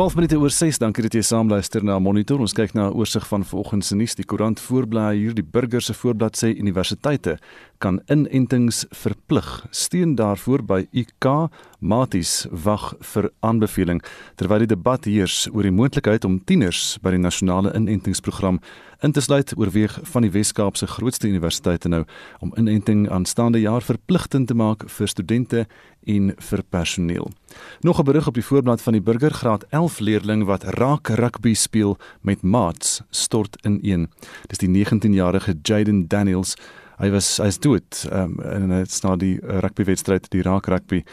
12 minute oor 6, dankie dat jy saamluister na Monitor. Ons kyk na 'n oorsig van vanoggend se nuus. Die koerant voorblaai hier die burger se voorblad sê universiteite kan inentings verplig. Steun daarvoor by UK Maties wag vir aanbeveling terwyl die debat heers oor die moontlikheid om tieners by die nasionale inentingsprogram in te sluit oorweeg van die Wes-Kaap se grootste universiteite nou om inenting aanstaande jaar verpligtend te maak vir studente en vir personeel. Nog 'n berig op die voorblad van die Burger Graad 11 leerling wat raak rugby speel met maats stort in een. Dis die 19-jarige Jaden Daniels. Hy was hy's dood um, in 'n na die rugby wedstryd die raak rugby.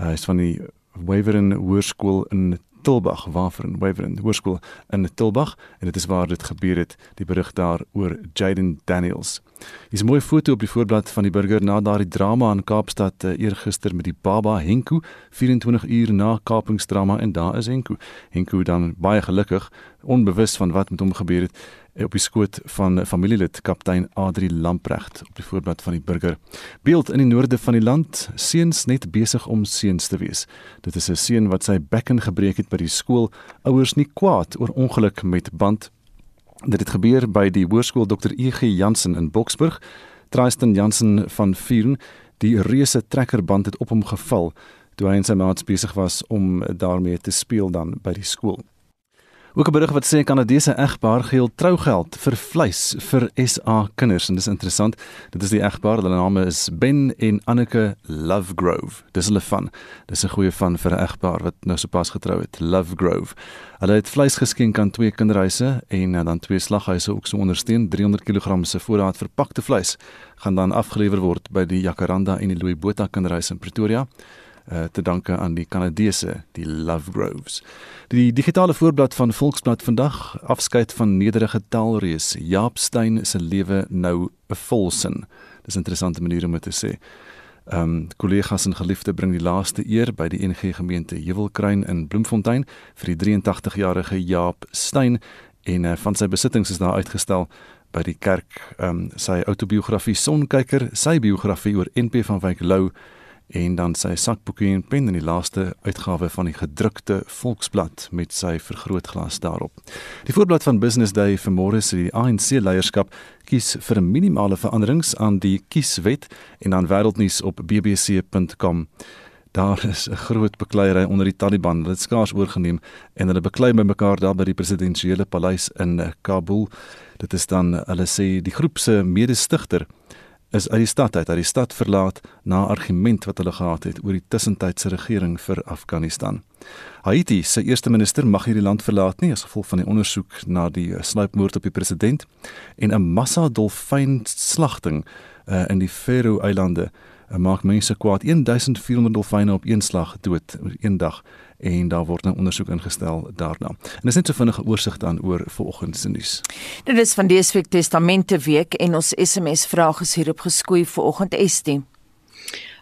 Uh, hy's van die Waveren Hoërskool in Tilbag, Waveren Waveren Hoërskool in Tilbag en dit is waar dit gebeur het. Die berig daar oor Jaden Daniels. Hier's 'n mooi foto op die voorblad van die burger na daardie drama in Kaapstad uh, eergister met die baba Henku 24 uur na kapingsdrama en daar is Henku. Henku dan baie gelukkig, onbewus van wat met hom gebeur het eh, op die skoot van familielid kaptein Adri Lamprecht op die voorblad van die burger. Beeld in die noorde van die land, seuns net besig om seuns te wees. Dit is 'n seun wat sy bekken gebreek het by die skool, ouers nie kwaad oor ongeluk met band Dit het gebeur by die hoërskool Dr. E.G. Jansen in Boksburg. Tristan Jansen van Vuren, die reuse trekkerband het op hom geval toe hy en sy maats besig was om daarmee te speel dan by die skool. Ook 'n berig wat sê Kanadese egpaar geld trougeld vir vleis vir SA kinders en dis interessant. Dit is die egpaar, hulle name is Ben en Anneke Lovegrove. Dis hulle van. Dis 'n goeie van vir 'n egpaar wat nou sopas getrou het. Lovegrove. Hulle het vleis geskenk aan twee kinderhuise en dan twee slaghuise ook so ondersteun. 300 kg se voorraad verpakte vleis gaan dan afgelewer word by die Jacaranda en die Louis Botha kinderhuis in Pretoria. Uh, te danke aan die Kanadese, die Lovegroves. Die digitale voorblad van Volksblad vandag afskeid van nederige taalreus Jaap Steyn se lewe nou 'n volsin. Dis 'n interessante manier om dit te sê. Ehm um, kollegas en geliefde bring die laaste eer by die NG gemeente Heuwelkruin in Bloemfontein vir die 83-jarige Jaap Steyn en uh, van sy besittings is daar uitgestel by die kerk ehm um, sy outobiografie Sonkyker, sy biografie oor NP van Wyk Lou en dan sy sakboekie en pen in die laaste uitgawe van die gedrukte Volksblad met sy vergrootglas daarop. Die voorblad van Business Day vir môre sê die ANC leierskap kies vir minimale veranderings aan die kieswet en dan wêreldnuus op bbc.com. Daar is 'n groot bekleierery onder die Taliban. Hulle het skaars oorgeneem en hulle beklei by mekaar daar by die presidensiële paleis in Kabul. Dit is dan hulle sê die groep se mede-stigter is uit die stad uit, uit die stad verlaat na argument wat hulle gehad het oor die tussentydse regering vir Afghanistan. Haiti se eerste minister mag hierdie land verlaat nie as gevolg van die ondersoek na die eh, sluipmoord op die president en 'n massa dolfynslagting uh, in die Faroe-eilande uh, maak mense kwaad 1400 dolfyne op een slag dood een dag en daar word 'n nou ondersoek ingestel daarna. En dis net so vinnige oorsig dan oor vanoggend se nuus. Dit is van week testamente week en ons SMS vrae is hierop geskoei vanoggend Estie.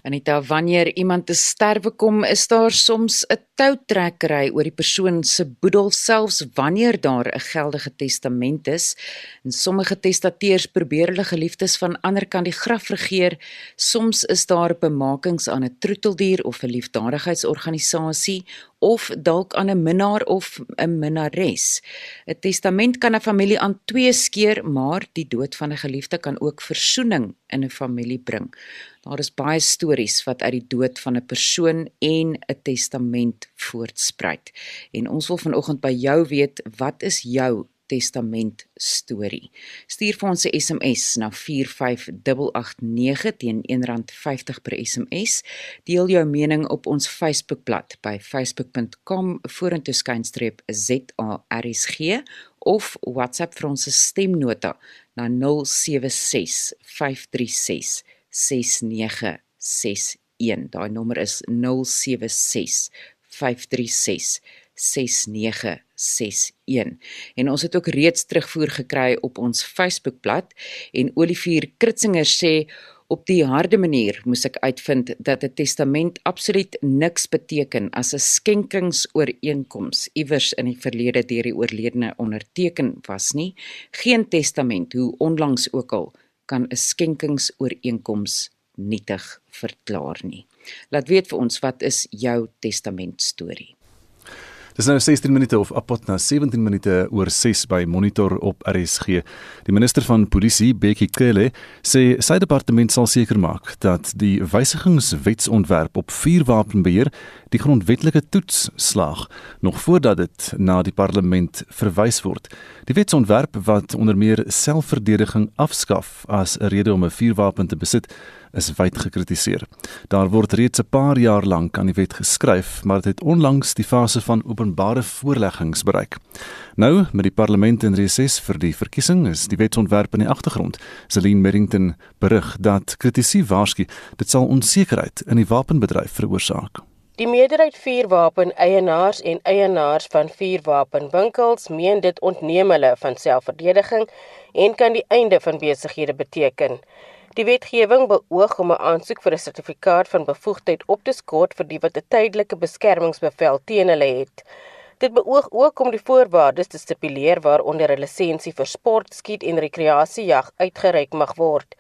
Anita, wanneer iemand te sterwe kom, is daar soms 'n toutrekkery oor die persoon se boedel selfs wanneer daar 'n geldige testament is. En sommige testateurs probeer hulle geliefdes van ander kant die graf regeer. Soms is daar bemakings aan 'n troeteldier of 'n liefdadigheidsorganisasie of dalk aan 'n minnaar of 'n minnares. 'n Testament kan 'n familie aan twee skeer, maar die dood van 'n geliefde kan ook versoening in 'n familie bring. Daar is baie stories wat uit die dood van 'n persoon en 'n testament voortspruit. En ons wil vanoggend by jou weet, wat is jou testament storie? Stuur vir ons 'n SMS na 45889 teen R1.50 per SMS. Deel jou mening op ons Facebookblad by facebook.com vorentoe skynstreep ZARSG of WhatsApp vir ons stemnota na 076 536 6961. Daai nommer is 076 536 6961. En ons het ook reeds terugvoer gekry op ons Facebookblad en Olivier Kritzinger sê op die harde manier moes ek uitvind dat 'n testament absoluut niks beteken as 'n skenkingsooreenkoms iewers in die verlede deur die oorledene onderteken was nie. Geen testament, hoe onlangs ook al, kan 'n skenkingsooreenkoms nietig verklaar nie. Laat weet vir ons wat is jou testament storie. Dis nou 16 minute of apot na 17 minute oor 6 by Monitor op RSG. Die minister van Polisie, Bekkie Cele, sê sy departement sal seker maak dat die wysigingswetsontwerp op vuurwapenbeheer die grondwetlike toets slaag nog voordat dit na die parlement verwys word. Die wetsontwerp wat onder meer selfverdediging afskaf as 'n rede om 'n vuurwapen te besit, is wyd gekritiseer. Daar word reeds 'n paar jaar lank aan die wet geskryf, maar dit het onlangs die fase van openbare voorleggings bereik. Nou, met die parlement in reses vir die verkiesing, is die wetsontwerp in die agtergrond. Celine Merrington berig dat kritisie waarsku dit sal onsekerheid in die wapenbedryf veroorsaak. Die meerderheid vuurwapen eienaars en eienaars van vuurwapenwinkels meen dit ontneem hulle van selfverdediging en kan die einde van besighede beteken. Die wetgewing beoog om 'n aansoek vir 'n sertifikaat van bevoegdheid op te skort vir die wat 'n tydelike beskermingsbevel teen hulle het. Dit beoog ook om die voorwaardes te stipuleer waaronder 'n lisensie vir sport, skiet en rekreasiejag uitgereik mag word.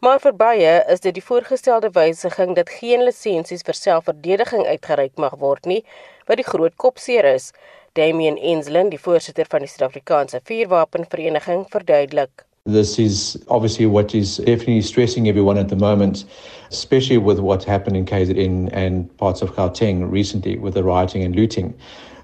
Maar vir baie is dit die voorgestelde wysiging dat geen lisensies vir selfverdediging uitgereik mag word nie, wat die groot kopseer is. Damian Enslin, die voorsitter van die Suid-Afrikaanse Vuurwapenvereniging, verduidelik. This is obviously what is definitely stressing everyone at the moment, especially with what's happened in KZN and parts of Gauteng recently with the rioting and looting.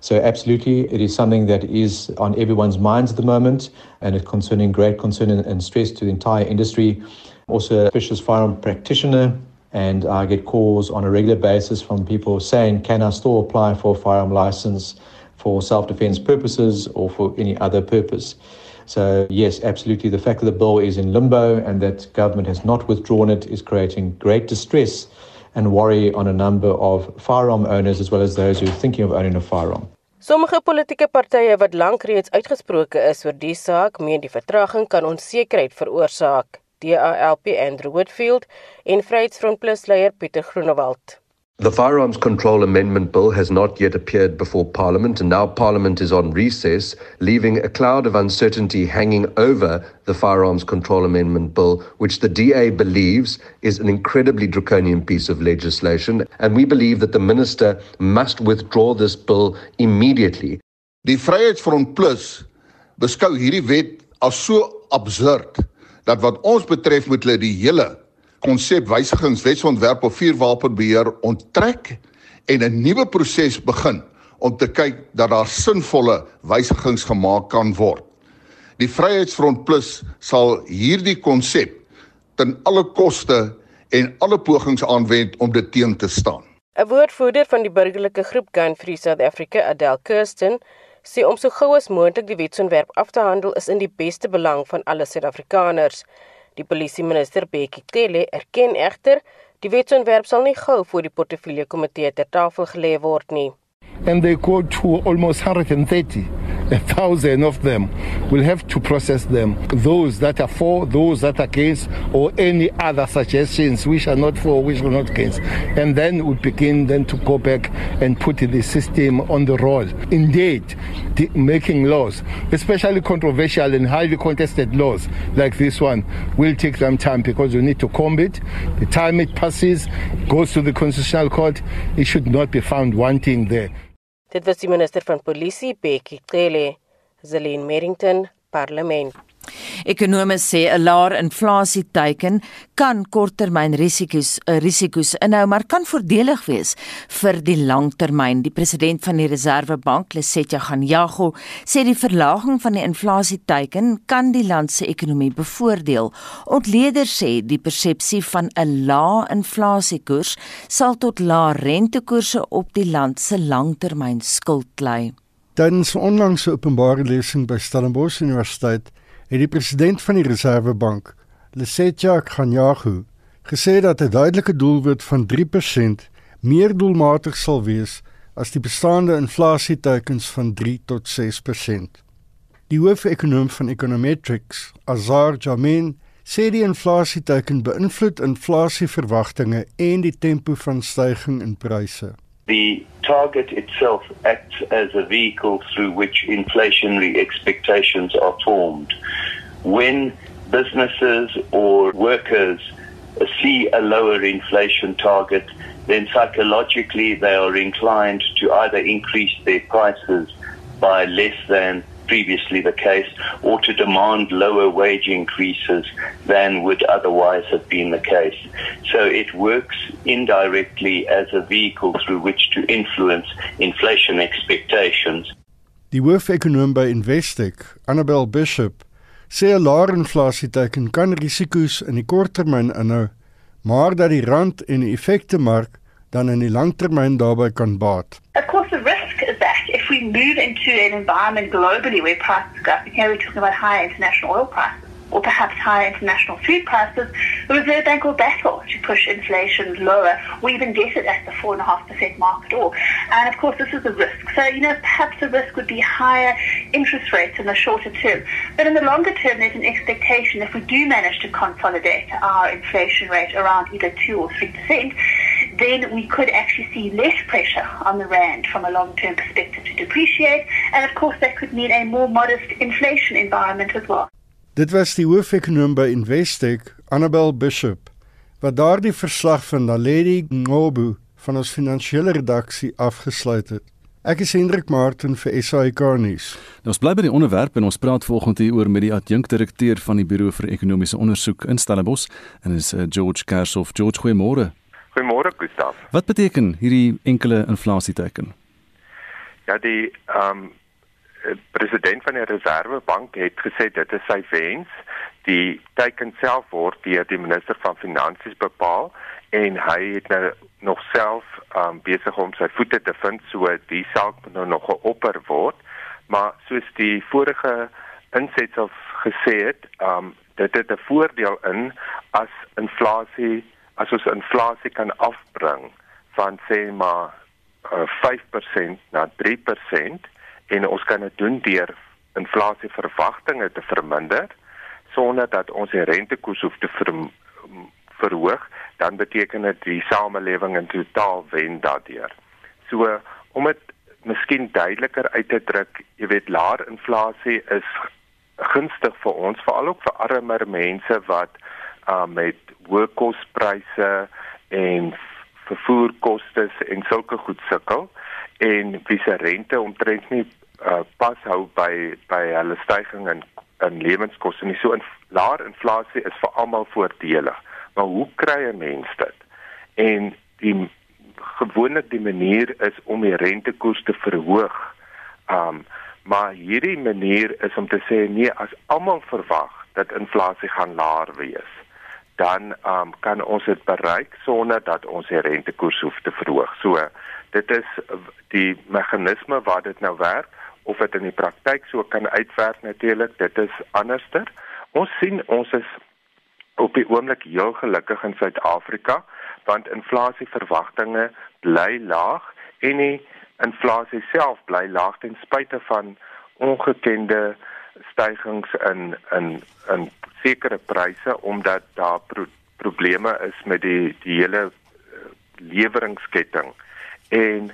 So, absolutely, it is something that is on everyone's minds at the moment and it's concerning great concern and stress to the entire industry. Also, a vicious firearm practitioner, and I get calls on a regular basis from people saying, Can I still apply for a firearm license for self defense purposes or for any other purpose? So, yes, absolutely. The fact that the bill is in limbo and that government has not withdrawn it is creating great distress and worry on a number of firearm owners as well as those who are thinking of owning a firearm. Sommige politieke partye wat lank reeds uitgesproke is oor die saak, meen die vertraging kan onsekerheid veroorsaak. DALP Andrew Whitfield en Vryheidsfront Plus leier Pieter Groenewald. The Firearms Control Amendment Bill has not yet appeared before Parliament, and now Parliament is on recess, leaving a cloud of uncertainty hanging over the Firearms Control Amendment Bill, which the DA believes is an incredibly draconian piece of legislation. And we believe that the Minister must withdraw this bill immediately. Die Vryheidsfront Plus beskou hierdie wet as so absurd dat wat ons betref moet hulle die hele konsep wysigingswetsontwerp op vuurwapenbeheer onttrek en 'n nuwe proses begin om te kyk dat daar sinvolle wysigings gemaak kan word. Die Vryheidsfront Plus sal hierdie konsep ten alle koste en alle pogings aanwend om dit teen te staan. 'n Woordvoerder van die burgerlike groep Gun Free South Africa, Adel Kirsten, sê om so gou as moontlik die wetsontwerp af te handel is in die beste belang van alle Suid-Afrikaners. Die polisieminister Bekkie Cele erken egter die wetsontwerp sal nie gou voor die portefeulje komitee ter tafel gelê word nie. And they go to almost 130 a thousand of them will have to process them. Those that are for, those that are against, or any other suggestions which are not for, which are not against. And then we begin then to go back and put the system on the roll. Indeed, the, making laws, especially controversial and highly contested laws like this one, will take some time because we need to comb it. The time it passes, goes to the Constitutional Court, it should not be found wanting there. Dit was die minister van polisie, Bekkie Cele, Zelin Merrington, parlement. Ekonome sê 'n laer inflasie teiken kan korttermyn risiko's eh, risiko's inhou, maar kan voordelig wees vir die langtermyn. Die president van die Reserwebank, Lesetja Ganyago, sê die verlaging van die inflasie teiken kan die land se ekonomie bevoordeel. Ontleeders sê die persepsie van 'n lae inflasiekoers sal tot lae rentekoerse op die land se langtermyn skuld lei. Tydens onlangse openbare lesing by Stellenbosch Universiteit het die president van die Reserwebank, Lesetja Khanyagu, gesê dat 'n duidelike doelwit van 3% meer doelmatig sal wees as die bestaande inflasieteikens van 3 tot 6%. Die hoofekonoom van Econometrics, Azar Jamin, sê die inflasieteiken beïnvloed inflasieverwagtinge en die tempo van stygings in pryse. The target itself acts as a vehicle through which inflationary expectations are formed. When businesses or workers see a lower inflation target, then psychologically they are inclined to either increase their prices by less than previously the case or to demand lower wage increases than would otherwise have been the case. So it works indirectly as a vehicle through which to influence inflation expectations. Die hoofekonoom by Investec, Annabel Bishop, sê 'n laer inflasieteken kan risiko's in die korttermyn inhou, maar dat die rand en die effekte mark dan in die langtermyn daarbey kan baat. Of course the risk we move into an environment globally where prices go up, you know, we're talking about higher international oil prices or perhaps higher international food prices, the Reserve Bank will battle to push inflation lower or even get it at the 4.5% mark at all. And of course, this is a risk. So, you know, perhaps the risk would be higher interest rates in the shorter term. But in the longer term, there's an expectation if we do manage to consolidate our inflation rate around either 2 or 3%, then we could actually see less pressure on the rand from a long-term perspective to depreciate. And of course, that could mean a more modest inflation environment as well. Dit was die hoofekonoom by Investec, Annabel Bishop, wat daardie verslag van Naledi Ngobu van ons finansiële redaksie afgesluit het. Ek is Hendrik Martin vir SAK nuus. Nou, ons bly by die onderwerp en ons praat volgende hier oor met die adjunkdirekteur van die Buro vir Ekonomiese Onderzoek in Stellenbosch en is uh, George Kersoff. George, goeiemôre. Gustav. Wat beteken hierdie enkele inflasieteken? Ja, die ehm um, president van die Reservebank het gesê dit is sy wens. Die teken self word deur die minister van Finansies bepaal en hy het nou nog self um, besig om sy voete te vind so die saak moet nou nog geopper word. Maar soos die vorige insetsels gesê het, um, dit het 'n voordeel in as inflasie as ons inflasie kan afbring van sê maar uh, 5% na 3% en ons kan dit doen deur inflasieverwagtinge te verminder sonder dat ons die rentekoers hoef te ver, verhoog dan beteken dit die samelewing in totaal wen daardeur. So om dit miskien duideliker uit te druk, jy weet laer inflasie is gunstig vir ons veral ook vir armer mense wat uh, met hoë kospryse en vervoerkoste en sulke goed sukkel en wie se rente omtrent nie uh, pas hou by by hulle stygings in in lewenskoste nie. So in laer inflasie is vir almal voordelig. Maar hoe kry 'n mens dit? En die gewoonlik die manier is om die rentekoers te verhoog. Um maar hierdie manier is om te sê nee, as almal verwag dat inflasie gaan laer wees, dan um kan ons dit bereik sonder dat ons die rentekoers hoef te verhoog. So dit is die meganisme waar dit nou werk of dit in die praktyk so kan uitwerk natuurlik dit is anderster ons sien ons is op die oomblik heel gelukkig in Suid-Afrika want inflasieverwagtinge bly laag en die inflasie self bly laag ten spyte van ongekende stygings in in in sekere pryse omdat daar pro probleme is met die die hele eh, leweringsketting. En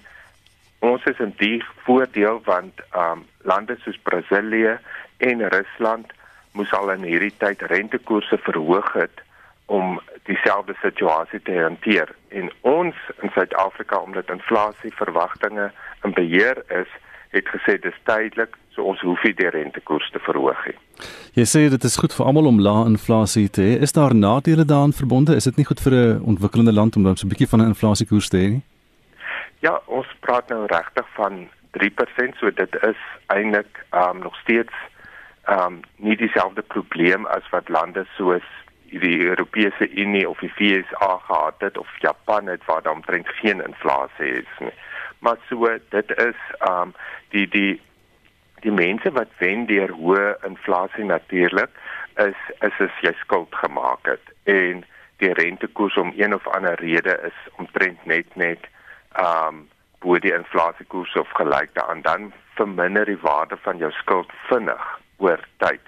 ons is in die voordeel want um lande soos Brasilië en Rusland moes al in hierdie tyd rentekoerse verhoog het om dieselfde situasie te hanteer. En ons in Suid-Afrika omdat inflasie verwagtinge in beheer is het gesê dis tydelik so ons hoef nie die rentekoers te verhoog nie. Jy sê dit is goed vir almal om lae inflasie te hê. Is daar nadele daaraan verbonde? Is dit nie goed vir 'n ontwikkelende land om dan so 'n bietjie van 'n inflasiekoers te hê nie? Ja, ons praat nou regtig van 3%, so dit is eintlik um nog steeds um nie dieselfde probleem as wat lande soos die Europese Unie of die VSA gehad het of Japan het waar daar omtrent geen inflasie is nie. Maar so dit is um die die die mense wat wen deur hoë inflasie natuurlik is is as jy skuld gemaak het en die rentekoers om een of ander rede is omtrent net net um bo die inflasiekoers of gelyk daaraan dan verminder die waarde van jou skuld vinnig oor tyd.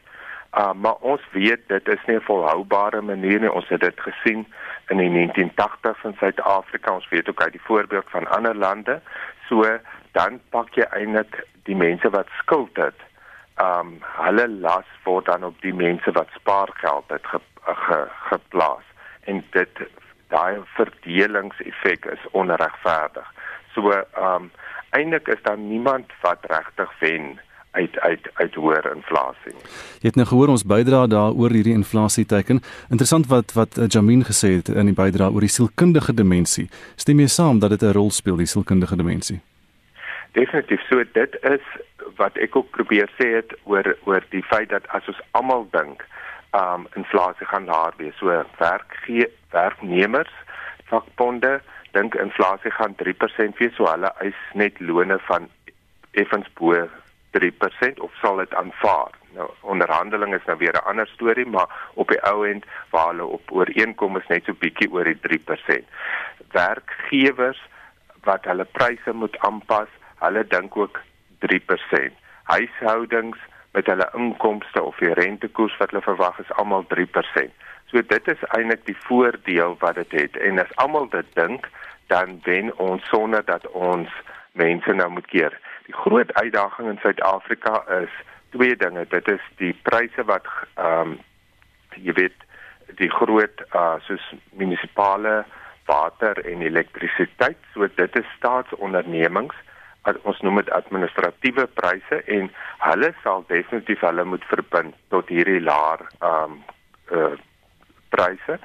Uh maar ons weet dit is nie 'n volhoubare manier nie. Ons het dit gesien in die 1980s in Suid-Afrika. Ons weet ook uit die voorbeeld van ander lande. So dan pak jy eintlik die mense wat skuld het. Um hulle las word dan op die mense wat spaargeld het ge, ge, geplaas en dit daai verdelingseffek is onregverdig. So ehm um, eintlik is daar niemand wat regtig wen uit uit uit hoër inflasie. Jy het nou gehoor ons bydra daaroor hierdie inflasie teiken. Interessant wat wat eh, Jamin gesê het in die bydra oor die sielkundige dimensie. Stem jy saam dat dit 'n rol speel die sielkundige dimensie? Definitief. So dit is wat ek ook probeer sê het oor oor die feit dat as ons almal dink, um inflasie gaan laer wees. So werkgee werknemers, vakbonde dink inflasie gaan 3% wees, so hulle eis net lone van effens bo 3% of sal dit aanvaar. Nou onderhandeling is nou weer 'n ander storie, maar op die ou end waar hulle op ooreenkom is net so bietjie oor die 3%. Werkgewers wat hulle pryse moet aanpas, hulle dink ook 3%. Huishoudings met hulle inkomste of die rentekoers wat hulle verwag is almal 3%. So dit is eintlik die voordeel wat dit het. En as almal dit dink, dan wen ons sonder dat ons mense nou moet keer. Die groot uitdaging in Suid-Afrika is twee dinge. Dit is die pryse wat ehm um, jy weet die groot uh soos munisipale water en elektrisiteit. So dit is staatsondernemings. Ons noem dit administratiewe pryse en hulle sal definitief hulle moet verbind tot hierdie laer ehm um, uh pryse.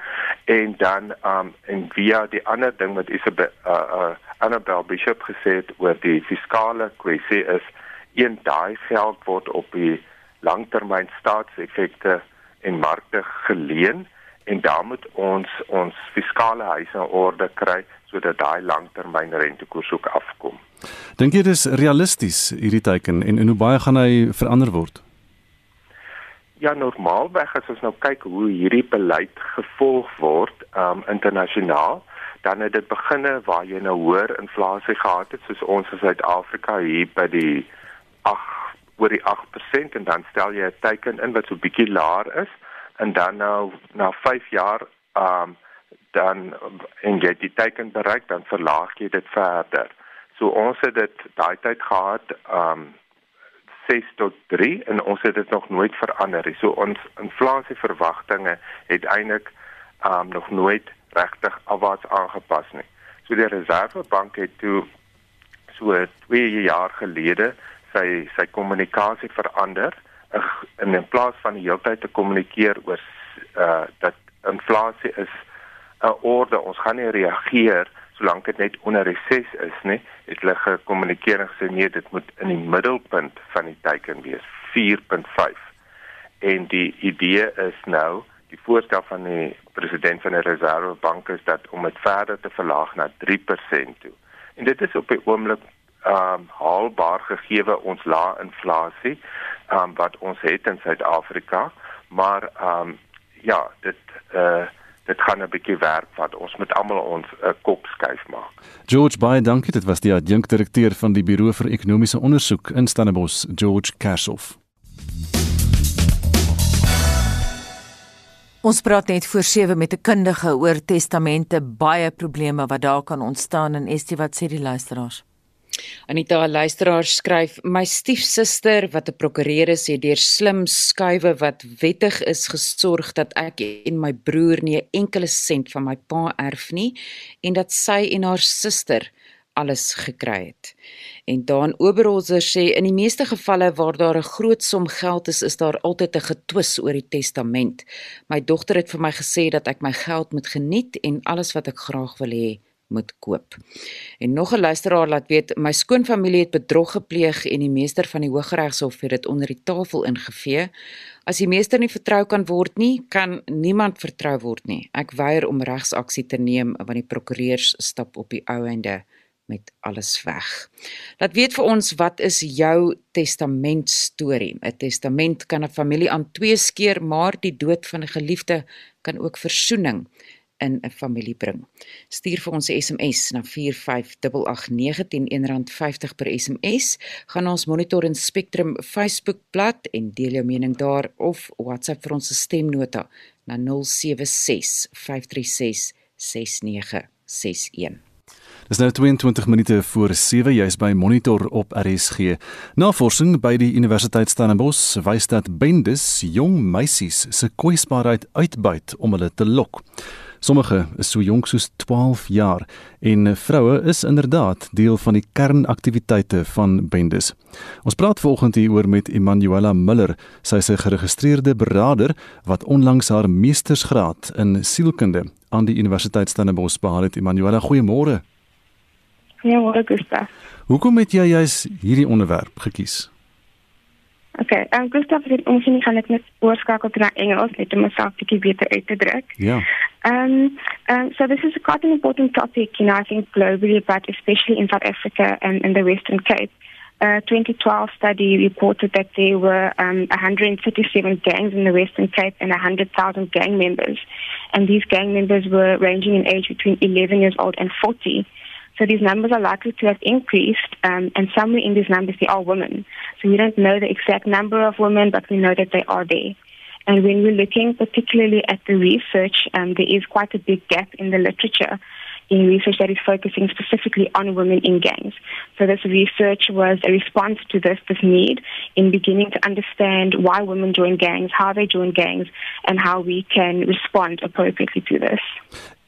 En dan um en via die ander ding wat Isabel uh, uh Annabel Bishop gesê het oor die fiskale kwessie is een daai geld word op die langtermyn staatseffekte en markte geleen en dan moet ons ons fiskale huise in orde kry sodat daai langtermyn rentekoers ook afkom. Dink jy dis realisties hierdie teiken en en hoe baie gaan hy verander word? Ja, normaalweg as ons nou kyk hoe hierdie beleid gevolg word um internasionaal, dan het dit beginne waar jy nou hoër inflasie gehad het soos ons in Suid-Afrika hier by die 8 oor die 8% en dan stel jy 'n teiken in wat so bietjie laer is en dan nou na 5 jaar um dan en jy die teiken bereik dan verlaag jy dit verder. So ons het dit daai tyd gehad um 6 tot 3 en ons het dit nog nooit verander nie. So ons inflasieverwagtinge het eintlik um nog nooit regtig afwaarts aangepas nie. So die Reservebank het toe so 2 jaar gelede sy sy kommunikasie verander in in plaas van die hele tyd te kommunikeer oor uh dat inflasie is 'n orde, ons gaan nie reageer solank dit net onder reses is nie, het hulle gekommunikeer en gesê nee, dit moet in die middelpunt van die teiken wees, 4.5. En die idee is nou, die voorstel van die president van die Reservebank is dat om dit verder te verlaag na 3% toe. En dit is op die oomblik ehm um, haalbaar gegee ons lae inflasie ehm um, wat ons het in Suid-Afrika, maar ehm um, ja, dit eh uh, dit gaan 'n bietjie werk wat ons met almal ons 'n uh, kop skuif maak. George baie dankie dit was die adjunkdirekteur van die Buro vir Ekonomiese Onderzoek in Stellenbosch George Kashoff. Ons praat net voor 7 met 'n kundige oor testamente, baie probleme wat daar kan ontstaan en Estie wat sê die luisteraars. Anita luisteraar skryf my stiefsuster wat 'n prokureur is het deur slim skuwe wat wettig is gesorg dat ek en my broer nie 'n enkele sent van my pa erf nie en dat sy en haar suster alles gekry het. En Dan Oberholzer sê in die meeste gevalle waar daar 'n groot som geld is, is daar altyd 'n getwis oor die testament. My dogter het vir my gesê dat ek my geld moet geniet en alles wat ek graag wil hê moet koop. En nog 'n luisteraar laat weet my skoonfamilie het bedrog gepleeg en die meester van die Hooggeregshof het dit onder die tafel ingevee. As die meester nie vertrou kan word nie, kan niemand vertrou word nie. Ek weier om regsaksie te neem want die prokureurs stap op die ou einde met alles weg. Laat weet vir ons wat is jou testament storie? 'n Testament kan 'n familie aan twee skeer, maar die dood van 'n geliefde kan ook versoening in 'n familie bring. Stuur vir ons 'n SMS na 45889 R1.50 per SMS. Gaan ons Monitor en Spectrum Facebook bladsy en deel jou mening daar of WhatsApp vir ons stemnota na 076 536 6961. Dis nou 22 minute voor 7 jy's by Monitor op RSG. Navorsing by die Universiteit Stellenbosch wys dat bendes jong meisies se kwesbaarheid uitbuit om hulle te lok. Sommige is so jonk soos 12 jaar en vroue is inderdaad deel van die kernaktiwiteite van bendes. Ons praat volgende hieroor met Emanuela Miller. Sy is 'n geregistreerde beraader wat onlangs haar meestersgraad in sielkunde aan die Universiteit Stellenbosch behaal het. Emanuela, goeiemôre. Goeiemôre, Gustav. Hoekom het jy juis hierdie onderwerp gekies? Okay, um, Gustav, ons nie gaan net oorskakel na Engels net om myself 'n bietjie beter uit te druk. Ja. Um, um, so this is quite an important topic, you know, I think globally, but especially in South Africa and in the Western Cape. A 2012 study reported that there were um, 137 gangs in the Western Cape and 100,000 gang members. And these gang members were ranging in age between 11 years old and 40. So these numbers are likely to have increased, um, and somewhere in these numbers there are women. So we don't know the exact number of women, but we know that they are there. And when we're looking particularly at the research, um, there is quite a big gap in the literature in research that is focusing specifically on women in gangs. So this research was a response to this, this need in beginning to understand why women join gangs, how they join gangs, and how we can respond appropriately to this.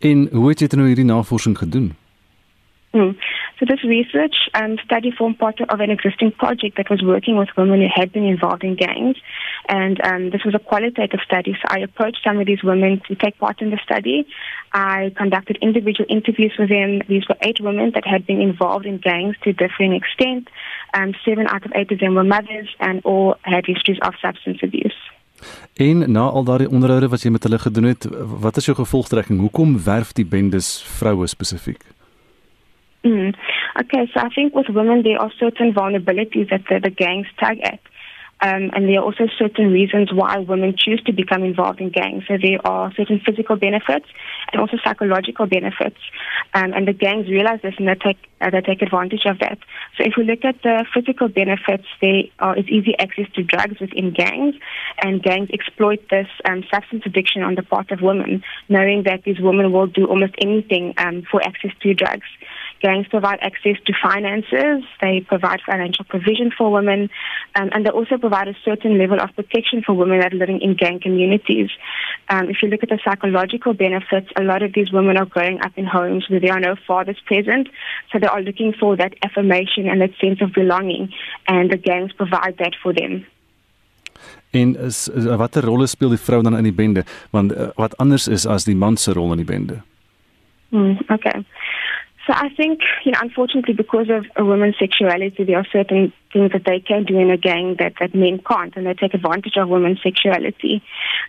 En hoe het jy nou hierdie navorsing gedoen? Mm. So this research um, study formed part of an existing project that was working with women who had been involved in gangs. And um, this was a qualitative study. So I approached some of these women to take part in the study. I conducted individual interviews with them. These were eight women that had been involved in gangs to differing extent. Um, seven out of eight of them were mothers and all had histories of substance abuse. En na al daardie onderhoude wat jy met hulle gedoen het, wat is jou gevolgtrekking? Hoekom werf die bendes vroue spesifiek? Mm. Okay, so I think with women, there are certain vulnerabilities that the, the gangs tag at. Um, and there are also certain reasons why women choose to become involved in gangs. So there are certain physical benefits and also psychological benefits. Um, and the gangs realize this and they take, uh, they take advantage of that. So if we look at the physical benefits, there is easy access to drugs within gangs. And gangs exploit this um, substance addiction on the part of women, knowing that these women will do almost anything um, for access to drugs. Gangs provide access to finances, they provide financial provision for women, um, and they also provide a certain level of protection for women that are living in gang communities. Um, if you look at the psychological benefits, a lot of these women are growing up in homes where there are no fathers present, so they are looking for that affirmation and that sense of belonging, and the gangs provide that for them. En is, is watter rolle speel die vrou dan in die bende? Want uh, wat anders is as die man se rol in die bende? Mm, okay. So I think, you know, unfortunately, because of a woman's sexuality, there are certain things that they can do in a gang that, that men can't, and they take advantage of women's sexuality.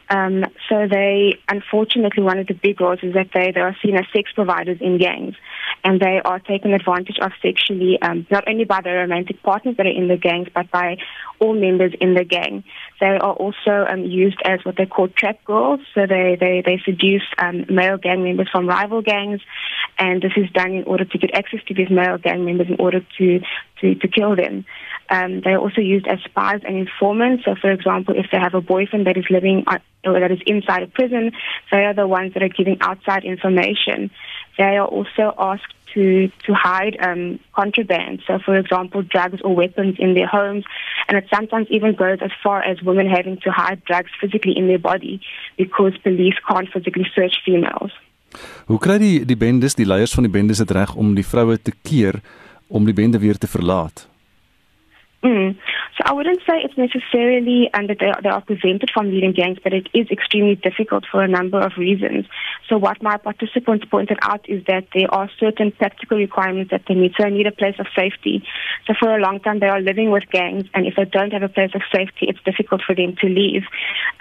Um, so they, unfortunately, one of the big roles is that they, they are seen as sex providers in gangs, and they are taken advantage of sexually, um, not only by their romantic partners that are in the gangs, but by all members in the gang. They are also um, used as what they call trap girls, so they, they, they seduce um, male gang members from rival gangs, and this is done in order to get access to these male gang members in order to, to, to kill them. Um, they are also used as spies and informants. So, for example, if they have a boyfriend that is living or that is inside a prison, they are the ones that are giving outside information. They are also asked to to hide um, contraband. So, for example, drugs or weapons in their homes, and it sometimes even goes as far as women having to hide drugs physically in their body because police can't physically search females. Hoe kry die die bendes, die leiers van die bendes dit reg om die vroue te keer om die bende weer te verlaat? Mm. So I wouldn't say it's necessarily and that they, they are prevented from leading gangs, but it is extremely difficult for a number of reasons. So what my participants pointed out is that there are certain practical requirements that they need. So they need a place of safety. So for a long time they are living with gangs, and if they don't have a place of safety, it's difficult for them to leave.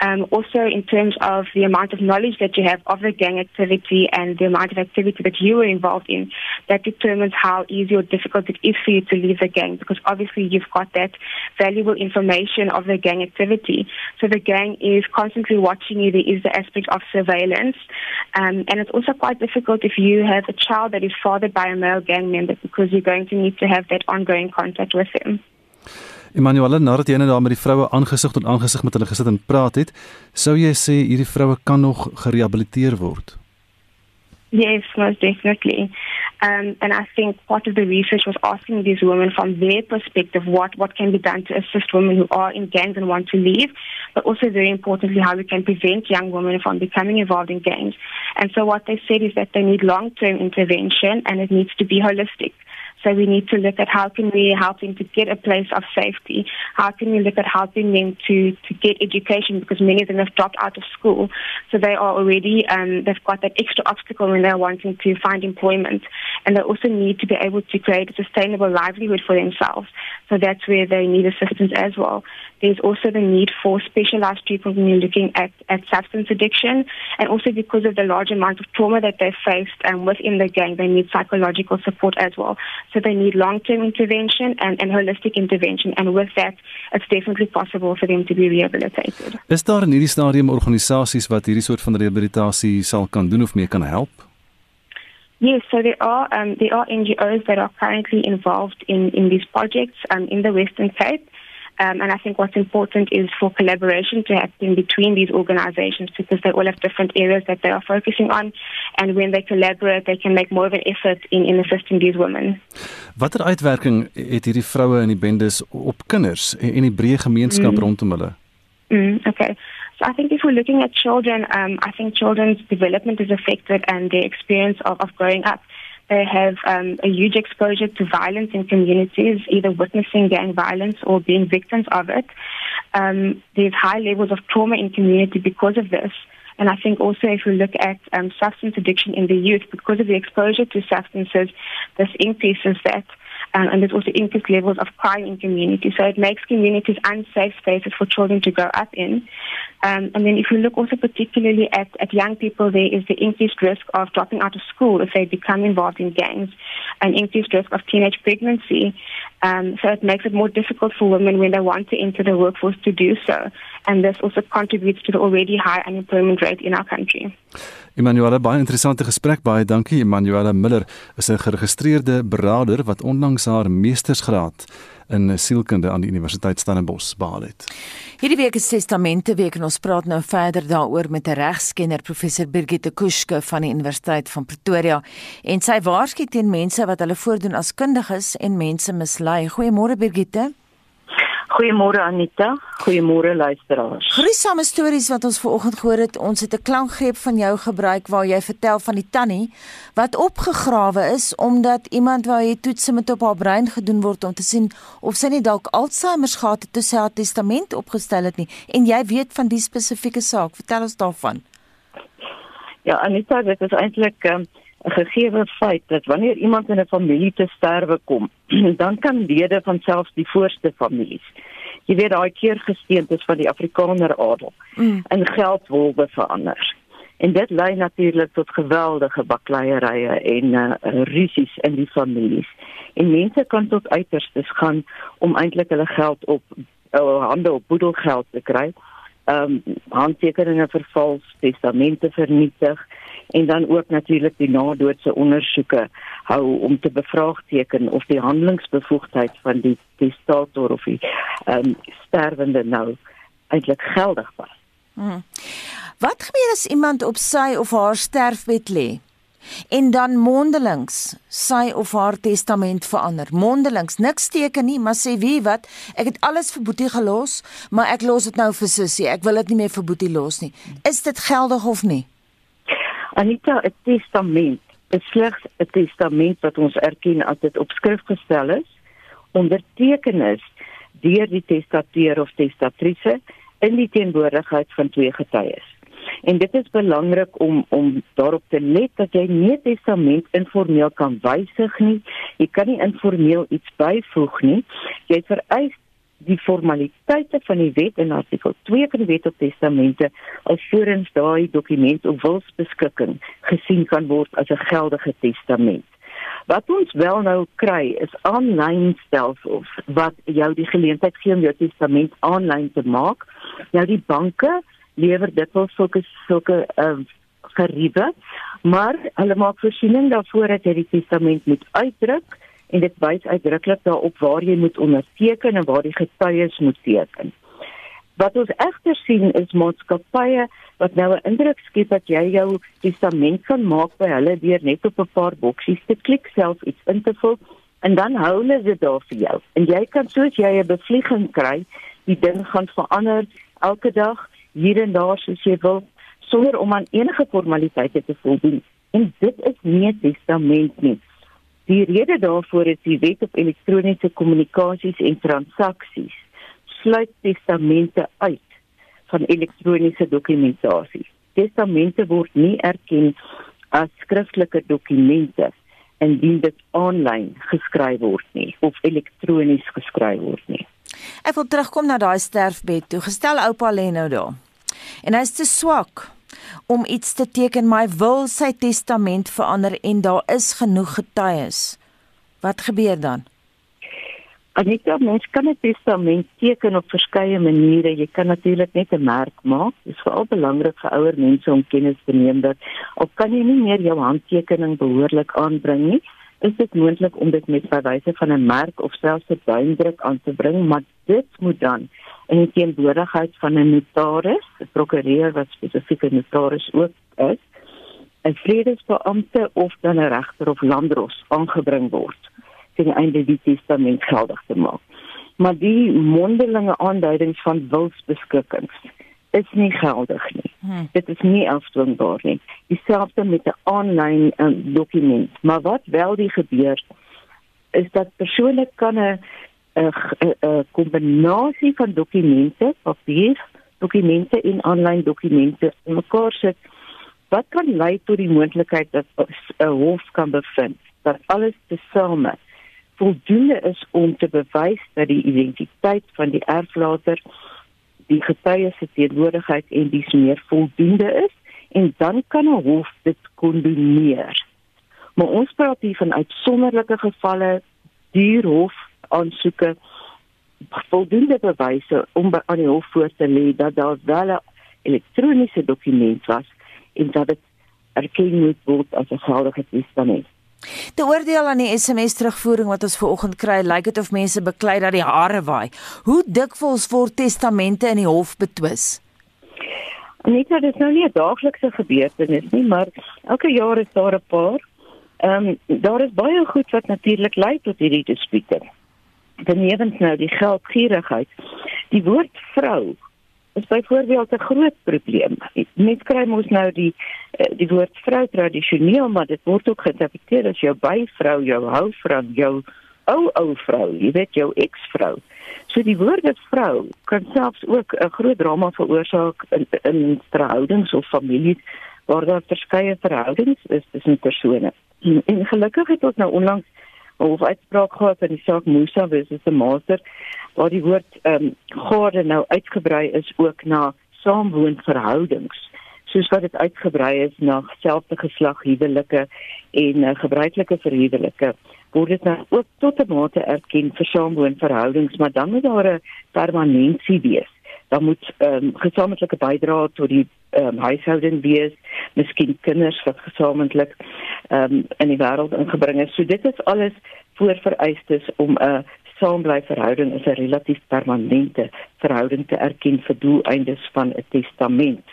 Um, also, in terms of the amount of knowledge that you have of the gang activity and the amount of activity that you were involved in, that determines how easy or difficult it is for you to leave the gang. Because obviously you've got that valuable information of the gang activity. So the gang is constantly watching you. There is the aspect of surveillance. Um, and it's also quite difficult if you have a child that is fathered by a male gang member because you're going to need to have that ongoing contact with them. Emanuele, nadat jy net daar met die vroue aangesig tot aangesig met hulle gesit en praat het, sou jy sê hierdie vroue kan nog gerehabiliteer word? Yes, most definitely. Um, and I think part of the research was asking these women from their perspective what, what can be done to assist women who are in gangs and want to leave, but also very importantly how we can prevent young women from becoming involved in gangs. And so what they said is that they need long-term intervention and it needs to be holistic. So we need to look at how can we help them to get a place of safety? How can we look at helping them to, to get education because many of them have dropped out of school. So they are already, um, they've got that extra obstacle when they're wanting to find employment. And they also need to be able to create a sustainable livelihood for themselves. So that's where they need assistance as well. There's also the need for specialized people when you're looking at, at substance addiction. And also because of the large amount of trauma that they've faced um, within the gang, they need psychological support as well. So they need long-term intervention and, and holistic intervention. And with that, it's definitely possible for them to be rehabilitated. Is daar in hierdie stadium organisasies wat hierdie soort van rehabilitasie sal kan doen of mee kan help? Yes, so there are um, there are NGOs that are currently involved in, in these projects um, in the Western Cape. Um, and I think what's important is for collaboration to happen between these organizations because they all have different areas that they are focusing on. And when they collaborate, they can make more of an effort in, in assisting these women. Watter uitwerking het hierdie vroue in die bendes op kinders en die breë gemeenskap mm. rondom hulle? Mm, okay. So I think if we're looking at children, um, I think children's development is affected and their experience of, of growing up. They have um, a huge exposure to violence in communities, either witnessing gang violence or being victims of it. Um, there's high levels of trauma in community because of this. And I think also if we look at um, substance addiction in the youth, because of the exposure to substances, this increases that. Um, and there's also increased levels of crime in communities. So it makes communities unsafe spaces for children to grow up in. Um, and then if you look also particularly at, at young people, there is the increased risk of dropping out of school if they become involved in gangs, an increased risk of teenage pregnancy. Um, so it makes it more difficult for women when they want to enter the workforce to do so. And this also contributes to the already high unemployment rate in our country. Emanuela, baie interessante gesprek. Baie dankie. Emanuela Miller is 'n geregistreerde beraader wat onlangs haar meestersgraad in sielkunde aan die Universiteit Stellenbosch behaal het. Hierdie week is Testamente Week en ons praat nou verder daaroor met 'n regskenner professor Birgitte Kuske van die Universiteit van Pretoria en sy waarsku teen mense wat hulle voordoen as kundiges en mense mislei. Goeiemôre Birgitte. Goeiemôre Anita, goeiemôre luisteraars. Gruisame stories wat ons vanoggend gehoor het. Ons het 'n klankgreep van jou gebruik waar jy vertel van die tannie wat opgegrawe is omdat iemand wou hê toetse met op haar brein gedoen word om te sien of sy nie dalk Alzheimer gehad het toe sy haar testament opgestel het nie. En jy weet van die spesifieke saak. Vertel ons daarvan. Ja, Anita, dit is eintlik um, gegeewe feit dat wanneer iemand in 'n familie te sterwe kom, dan kan lede van selfs die voorste families. Jy weet daai keer gesteentes van die Afrikaner adel mm. in geldwolwe verander. En dit lei natuurlik tot geweldige bakleierye en uh, rusies in die families. En mense kan tot uiterstes gaan om eintlik hulle geld op uh, hande op boedelgeld te kry. Ehm um, handtekeninge vervals, testamente vernietig en dan ook natuurlik die nadoodse ondersoeke hou om te bevraagteken of die handelingsbevoegdheid van die testator of die ehm um, sterwende nou eintlik geldig was. Hmm. Wat gebeur as iemand op sy of haar sterfbed lê en dan mondelings sy of haar testament verander? Mondelings, niks teken nie, maar sê wie wat, ek het alles vir Boetie gelos, maar ek los dit nou vir Sussie. Ek wil dit nie meer vir Boetie los nie. Is dit geldig of nie? Anita, 'n testament is slegs 'n testament wat ons erken as dit op skrif gestel is, onderteken is deur die testateur of testatrise in die teenwoordigheid van twee getuies. En dit is belangrik om om daarop te let dat jy nie testament informeel kan wysig nie. Jy kan nie informeel iets byvoeg nie. Jy vereis die formaliteite van die wet in artikel 2 van die wet op testamente alvorens daai dokument of wilsbeskikking gesien kan word as 'n geldige testament. Wat ons wel nou kry is aanlyn stelsels wat jou die geleentheid gee om jou testament aanlyn te maak. Nou die banke lewer dit wel sulke sulke uh, geriewe, maar hulle maak voorsiening daarvoor dat jy die testament moet uitdruk en dit wys uitdruklik daarop waar jy moet onderteken en waar die getuies moet teken. Wat ons egter sien is maatskappye wat nou 'n indruk skep dat jy jou testament kan maak by hulle deur net op 'n paar boksies te klik self iets in te vul en dan hou hulle dit daar vir jou. En jy kan soos jy 'n bevlieging kry, die ding gaan verander elke dag hier en daar soos jy wil sonder om aan enige formaliteite te voldoen. En dit is nie 'n testament nie. Die rede daarvoor is die wet op elektroniese kommunikasies en transaksies sluit testamente uit van elektroniese dokumentasie. Testamente word nie erken as skriftelike dokumente indien dit aanlyn geskryf word nie of elektronies geskryf word nie. Ek wil terugkom na daai sterfbed toe. Gestel oupa lê nou daar. En hy's te swak om iets te teken, maar hy wil sy testament verander en daar is genoeg getuies. Wat gebeur dan? Anita, mens kan 'n testament teken op verskeie maniere. Jy kan natuurlik net 'n merk maak. Dit is veral belangrik vir ouer mense om kennis te neem dat of kan jy nie meer jou handtekening behoorlik aanbring nie, is dit moontlik om dit met verwyse van 'n merk of selfs 'n duimdruk aan te bring, maar dit moet dan in die teenwoordigheid van 'n notaris, 'n prokureur wat spesifiek 'n notaris ook is, 'n vredesbeampte of dan 'n regter of landdros aangebring word ten einde die testament geldig te maak. Maar die mondelinge aanduidings van wilsbeskikkings is nie geldig nie. Hmm. Dit is nie afdwingbaar nie. Dieselfde met 'n aanlyn um, dokument. Maar wat wel die gebeur is dat persone kan 'n 'n kombinasie van dokumente, papier dokumente en aanlyn dokumente mekaar sit wat kan lei tot die moontlikheid dat 'n hof kan bevind dat alles tesame voldoende is om te bewys dat die identiteit van die erflater die getuie se teenwoordigheid en dis meer voldoende is en dan kan 'n hof dit kondoneer. Maar ons praat hier van uitsonderlike gevalle, duur hof aansoeke voldoende bewyse om by aan die hof voor te lê dat daar wel 'n elektroniese dokument was en dat dit erken moet word as 'n geldige testament. Die oordeel aan die SMS terugvoering wat ons vanoggend kry, lyk dit of mense beklei dat die hare waai. Hoe dikwels word testamente in die hof betwis? Net dat dit nou nie 'n daaglikse gebeurtenis nie, maar elke jaar is daar 'n paar. Ehm um, daar is baie goed wat natuurlik lei tot hierdie dispute. Benewens nou die geldgierigheid. Die woord vrou is byvoorbeeld 'n groot probleem. Mens kry mos nou die eh, die woord vrou tradisioneel, maar dit word ook geïnterpreteer as jou byvrou, jou houvrou, jou ou ou vrou, jy weet jou eksvrou. So die woord vrou kan selfs ook 'n groot drama veroorsaak in in verhoudings of families waar daar verskeie verhoudings is tussen persone. En, en gelukkig het ons nou onlangs of uitspraak gehad in die saak Musa versus the Master waar die woord ehm um, gade nou uitgebrei is ook na saamwoonverhoudings. Soos wat dit uitgebrei is na selfde geslag huwelike en uh, gebruikelike verhuwelike word dit nou ook tot 'n mate erken vir saamwoonverhoudings maar dan moet daar 'n permanentie wees dan moet ehm um, gesamentlike bydrae tot die ehm um, huishouding wees miskien kinders wat gesamentlik ehm um, in die wêreld ingebring is so dit is alles voorvereistes om 'n saambly verhouding is 'n relatief permanente verhouding te erken vir doeleindes van 'n testament.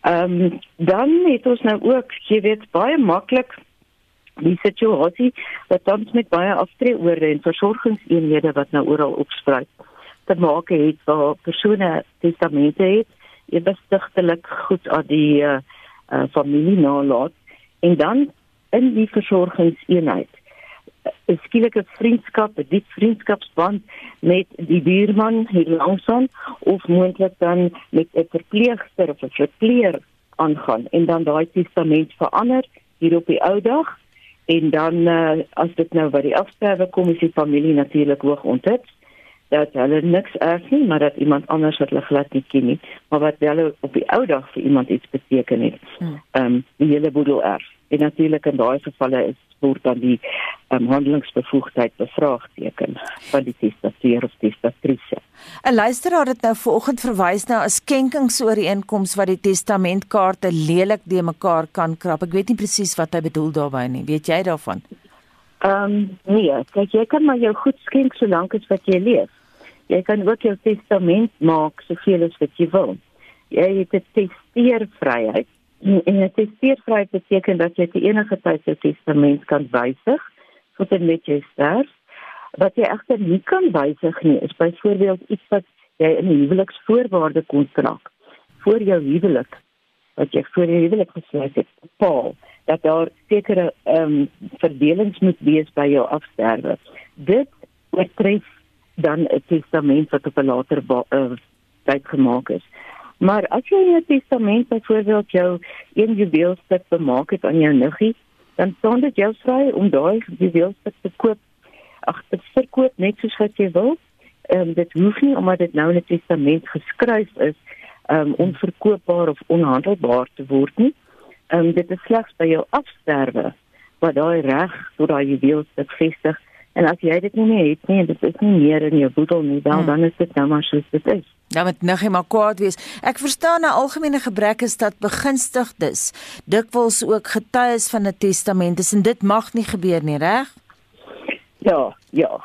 Ehm um, dan het ons nou ook, jy weet, baie maklik die situasie wat ons met baie aftreeorde en versorgingseenhede wat nou oral opspruit te maak het waar persone testamente het, ewestigtelik goed aan die uh, uh, familie nalaat. En dan in die versorgingseenheid 'n skielike vriendskap, 'n diep vriendskapsband met die buurman hier langsaan of moontlik dan met 'n verpleegster of 'n verpleer aangaan en dan daai testament verander hier op die ou dag. En dan uh, as dit nou by die afsterwe kom is die familie natuurlik hoog onthut dat hulle niks erg nie maar dat iemand anders wat hulle glad nie ken nie maar wat wel op die ou dag vir iemand iets beteken het. Hmm. Ehm um, die hele boedel erf. En natuurlik in daai gevalle is word dan die um, handelingsbevoegdheid bevraagteken van die testateur of testatrice. 'n Luisteraar het nou vanoggend verwys na 'n skenkingsooreenkoms wat die testamentkaarte lelik de mekaar kan krap. Ek weet nie presies wat hy bedoel daarmee nie. Weet jy daarvan? Ehm um, nee, kyk jy kan maar jou goed skenk solank as wat jy leef. Jy kan ook jou testament maak soveel as wat jy wil. Jy het testeervryheid. En 'n testeervryheid beteken dat jy te enige tyd jou testament kan wysig tot en met jy sterf. Wat jy egter nie kan wysig nie, is byvoorbeeld iets wat jy in 'n huweliksvoorwaarde kontrak voor jou huwelik wat jy voor jou huwelik gesluit het, bepaal dat daar sekere ehm um, verdelings moet wees by jou afsterwe. Dit oortref dan 'n testament wat op 'n later uh, tyd gemaak is. Maar as jy 'n testament byvoorbeeld jou een juweelstuk bemaak het aan jou niggie, dan staan dit jou vry om daai juweelstuk te koop. Ag, dit verkoop net soos wat jy wil. Ehm um, dit hoef nie omdat dit nou in 'n testament geskryf is, ehm um, onverkoopbaar of onhandelbaar te word nie. Ehm um, dit is slegs by jou afsterwe wat daai reg tot daai juweelstuk vestig. En as jy dit nie meer het nie, dit is nie meer in jou boedel nie, dan hmm. dan is dit nou maar soos dit is. Nou met nigie maar kwaad wees. Ek verstaan 'n algemene gebrek is dat begunstigdes dikwels ook getuies van 'n testament is en dit mag nie gebeur nie, reg? Ja, ja.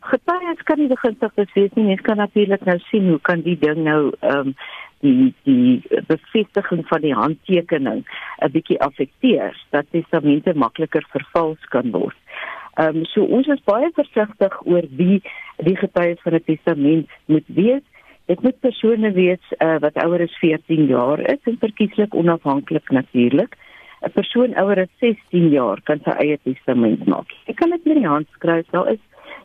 Getuies kan nie begunstigdes wees nie. Mens kan natuurlik nou sien hoe kan die ding nou ehm um, die die bevestiging van die handtekening 'n bietjie affekteer dat testamente makliker vervals kan word. Ehm um, so ons is baie versigtig oor wie die getuies van 'n testament moet wees. Dit moet persone wees uh, wat ouer as 14 jaar is en verkieslik onafhanklik natuurlik. 'n Persoon ouer as 16 jaar kan sy eie testament maak. Ek kan dit met die hand skryf. Daar is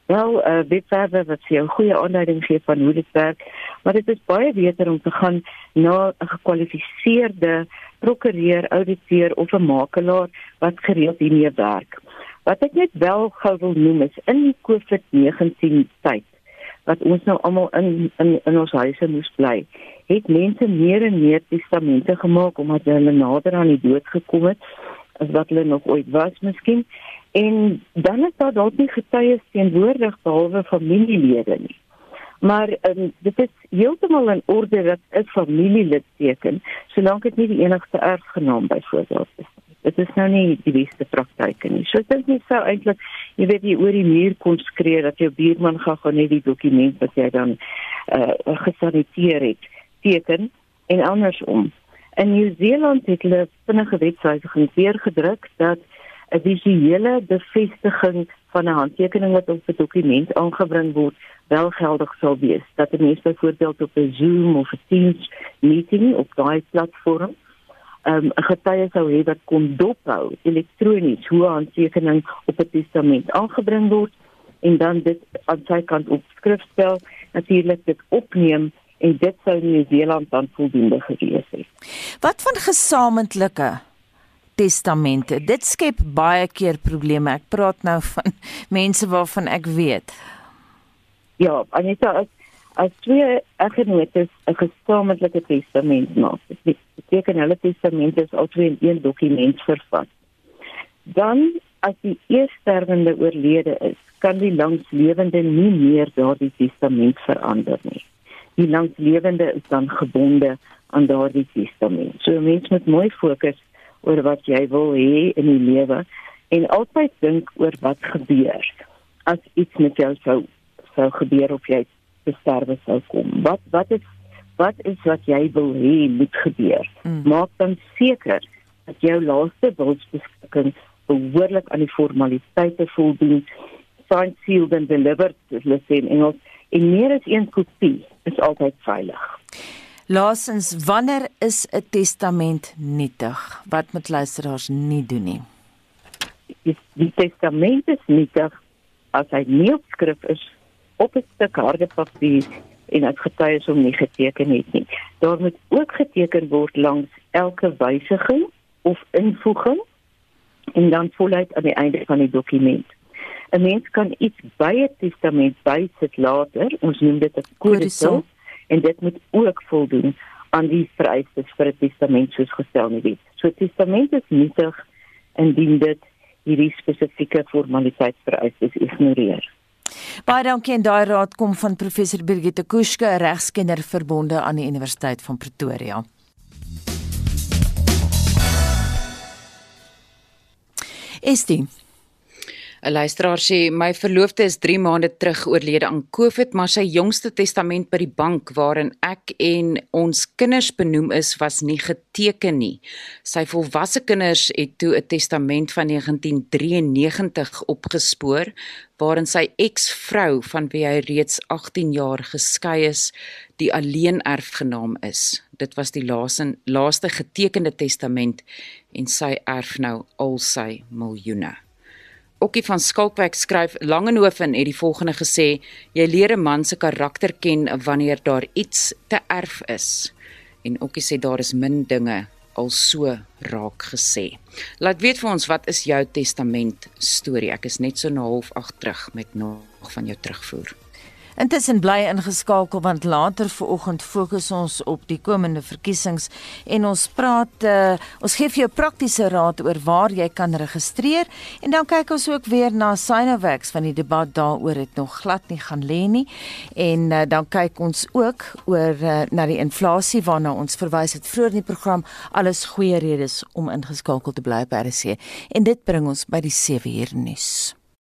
wel 'n uh, webwerwe wat vir jou goeie aanduiding gee van hoe dit werk, maar dit is baie beter om te gaan na 'n gekwalifiseerde prokureur, ouditeur of 'n makelaar wat gereeld hiermee werk. Wat ek net wel gou wil noem is in die COVID-19 tyd wat ons nou almal in in in ons huise moes bly, het mense meer en meer testamente gemaak omdat hulle nader aan die dood gekom het as wat hulle nog ooit was miskien. En dan is daar dalk nie getuies teenwoordig behalwe familielede nie. Maar um, dit is heeltemal in orde dat 'n familielid teken, solank dit nie die enigste erfgenaam byvoorbeeld is dit is nou nie die beste praktyke nie. So ek dink nie sou eintlik jy weet jy oor die muur kon skree dat jou buurman gaan gaan net die dokument wat jy dan uh gesaniteer het teken en andersom. In Nieu-Seeland het hulle vinnige wetwysiging weer gedruk dat 'n visuele bevestiging van 'n handtekening wat op 'n dokument aangebring word wel geldig sal wees. Dat 'n mens byvoorbeeld op 'n Zoom of 'n Teams meeting op daai platform um, 'n getuie sou hê wat kon dophou elektronies hoe 'n handtekening op 'n testament aangebring word en dan dit aan sy kant op skrif stel, natuurlik dit opneem en dit sou in Nieu-Seeland dan voldoende gewees het. Wat van gesamentlike testamente? Dit skep baie keer probleme. Ek praat nou van mense waarvan ek weet. Ja, Anita, as as twee eggenotes 'n gesamentlike testament maak, dit beteken hulle testament is altyd in een dokument vervat. Dan as die eerstervende oorlede is, kan die langslewende nie meer daardie testament verander nie. Die langslewende is dan gebonde aan daardie testament. So mens moet mooi fokus oor wat jy wil hê in die lewe en altyd dink oor wat gebeur as iets met jou sou sou gebeur of jy te sterwe sou kom. Wat wat is wat is wat jy wil hê moet gebeur? Mm. Maak dan seker dat jou laaste wilsbeskikking behoorlik aan die formaliteite voldoen. Signed, sealed and delivered, hulle sê in Engels, en meer as een kopie is altyd veilig. Laasens, wanneer is 'n testament nietig? Wat moet luisteraars nie doen nie? Die, die testament is nietig as hy nie op skrif is op 'n stuk harde papier en dit getuies om nie geteken het nie. Daar moet ook geteken word langs elke wysiging of invoeging en dan voluit aan die einde van die dokument. 'n Mens kan iets by 'n testament bysit later, ons noem dit 'n kodisel en dit moet ook voldoen aan die vereistes vir 'n testament soos gestel in die wet. So 'n testament is nietig indien dit hierdie spesifieke formaliteitsvereistes ignoreer. Baie dankie en daai raad kom van professor Birgitte Kuske, regskenner verbonde aan die Universiteit van Pretoria. Estie 'n Luisteraar sê my verloofde is 3 maande terug oorlede aan COVID, maar sy jongste testament by die bank waarin ek en ons kinders benoem is, was nie geteken nie. Sy volwasse kinders het toe 'n testament van 1993 opgespoor waarin sy eksvrou van wie hy reeds 18 jaar geskei is, die alleenerfgenaam is. Dit was die laaste laaste getekende testament en sy erf nou al sy miljoene. Okkie van Skalkwyk skryf Langehoven het die volgende gesê: Jy leer 'n man se karakter ken wanneer daar iets te erf is. En Okkie sê daar is min dinge al so raak gesê. Laat weet vir ons wat is jou testament storie. Ek is net so na half 8 terug met nog van jou terugvoer. Intussen bly ingeskakel want later vanoggend fokus ons op die komende verkiesings en ons praat uh, ons gee vir jou praktiese raad oor waar jy kan registreer en dan kyk ons ook weer na Sinovac van die debat daaroor het nog glad nie gaan lê nie. En uh, dan kyk ons ook oor uh, na die inflasie waarna ons verwys het vroeër in die program. Alles goeie redes om ingeskakel te bly by RC en dit bring ons by die 7 uur nuus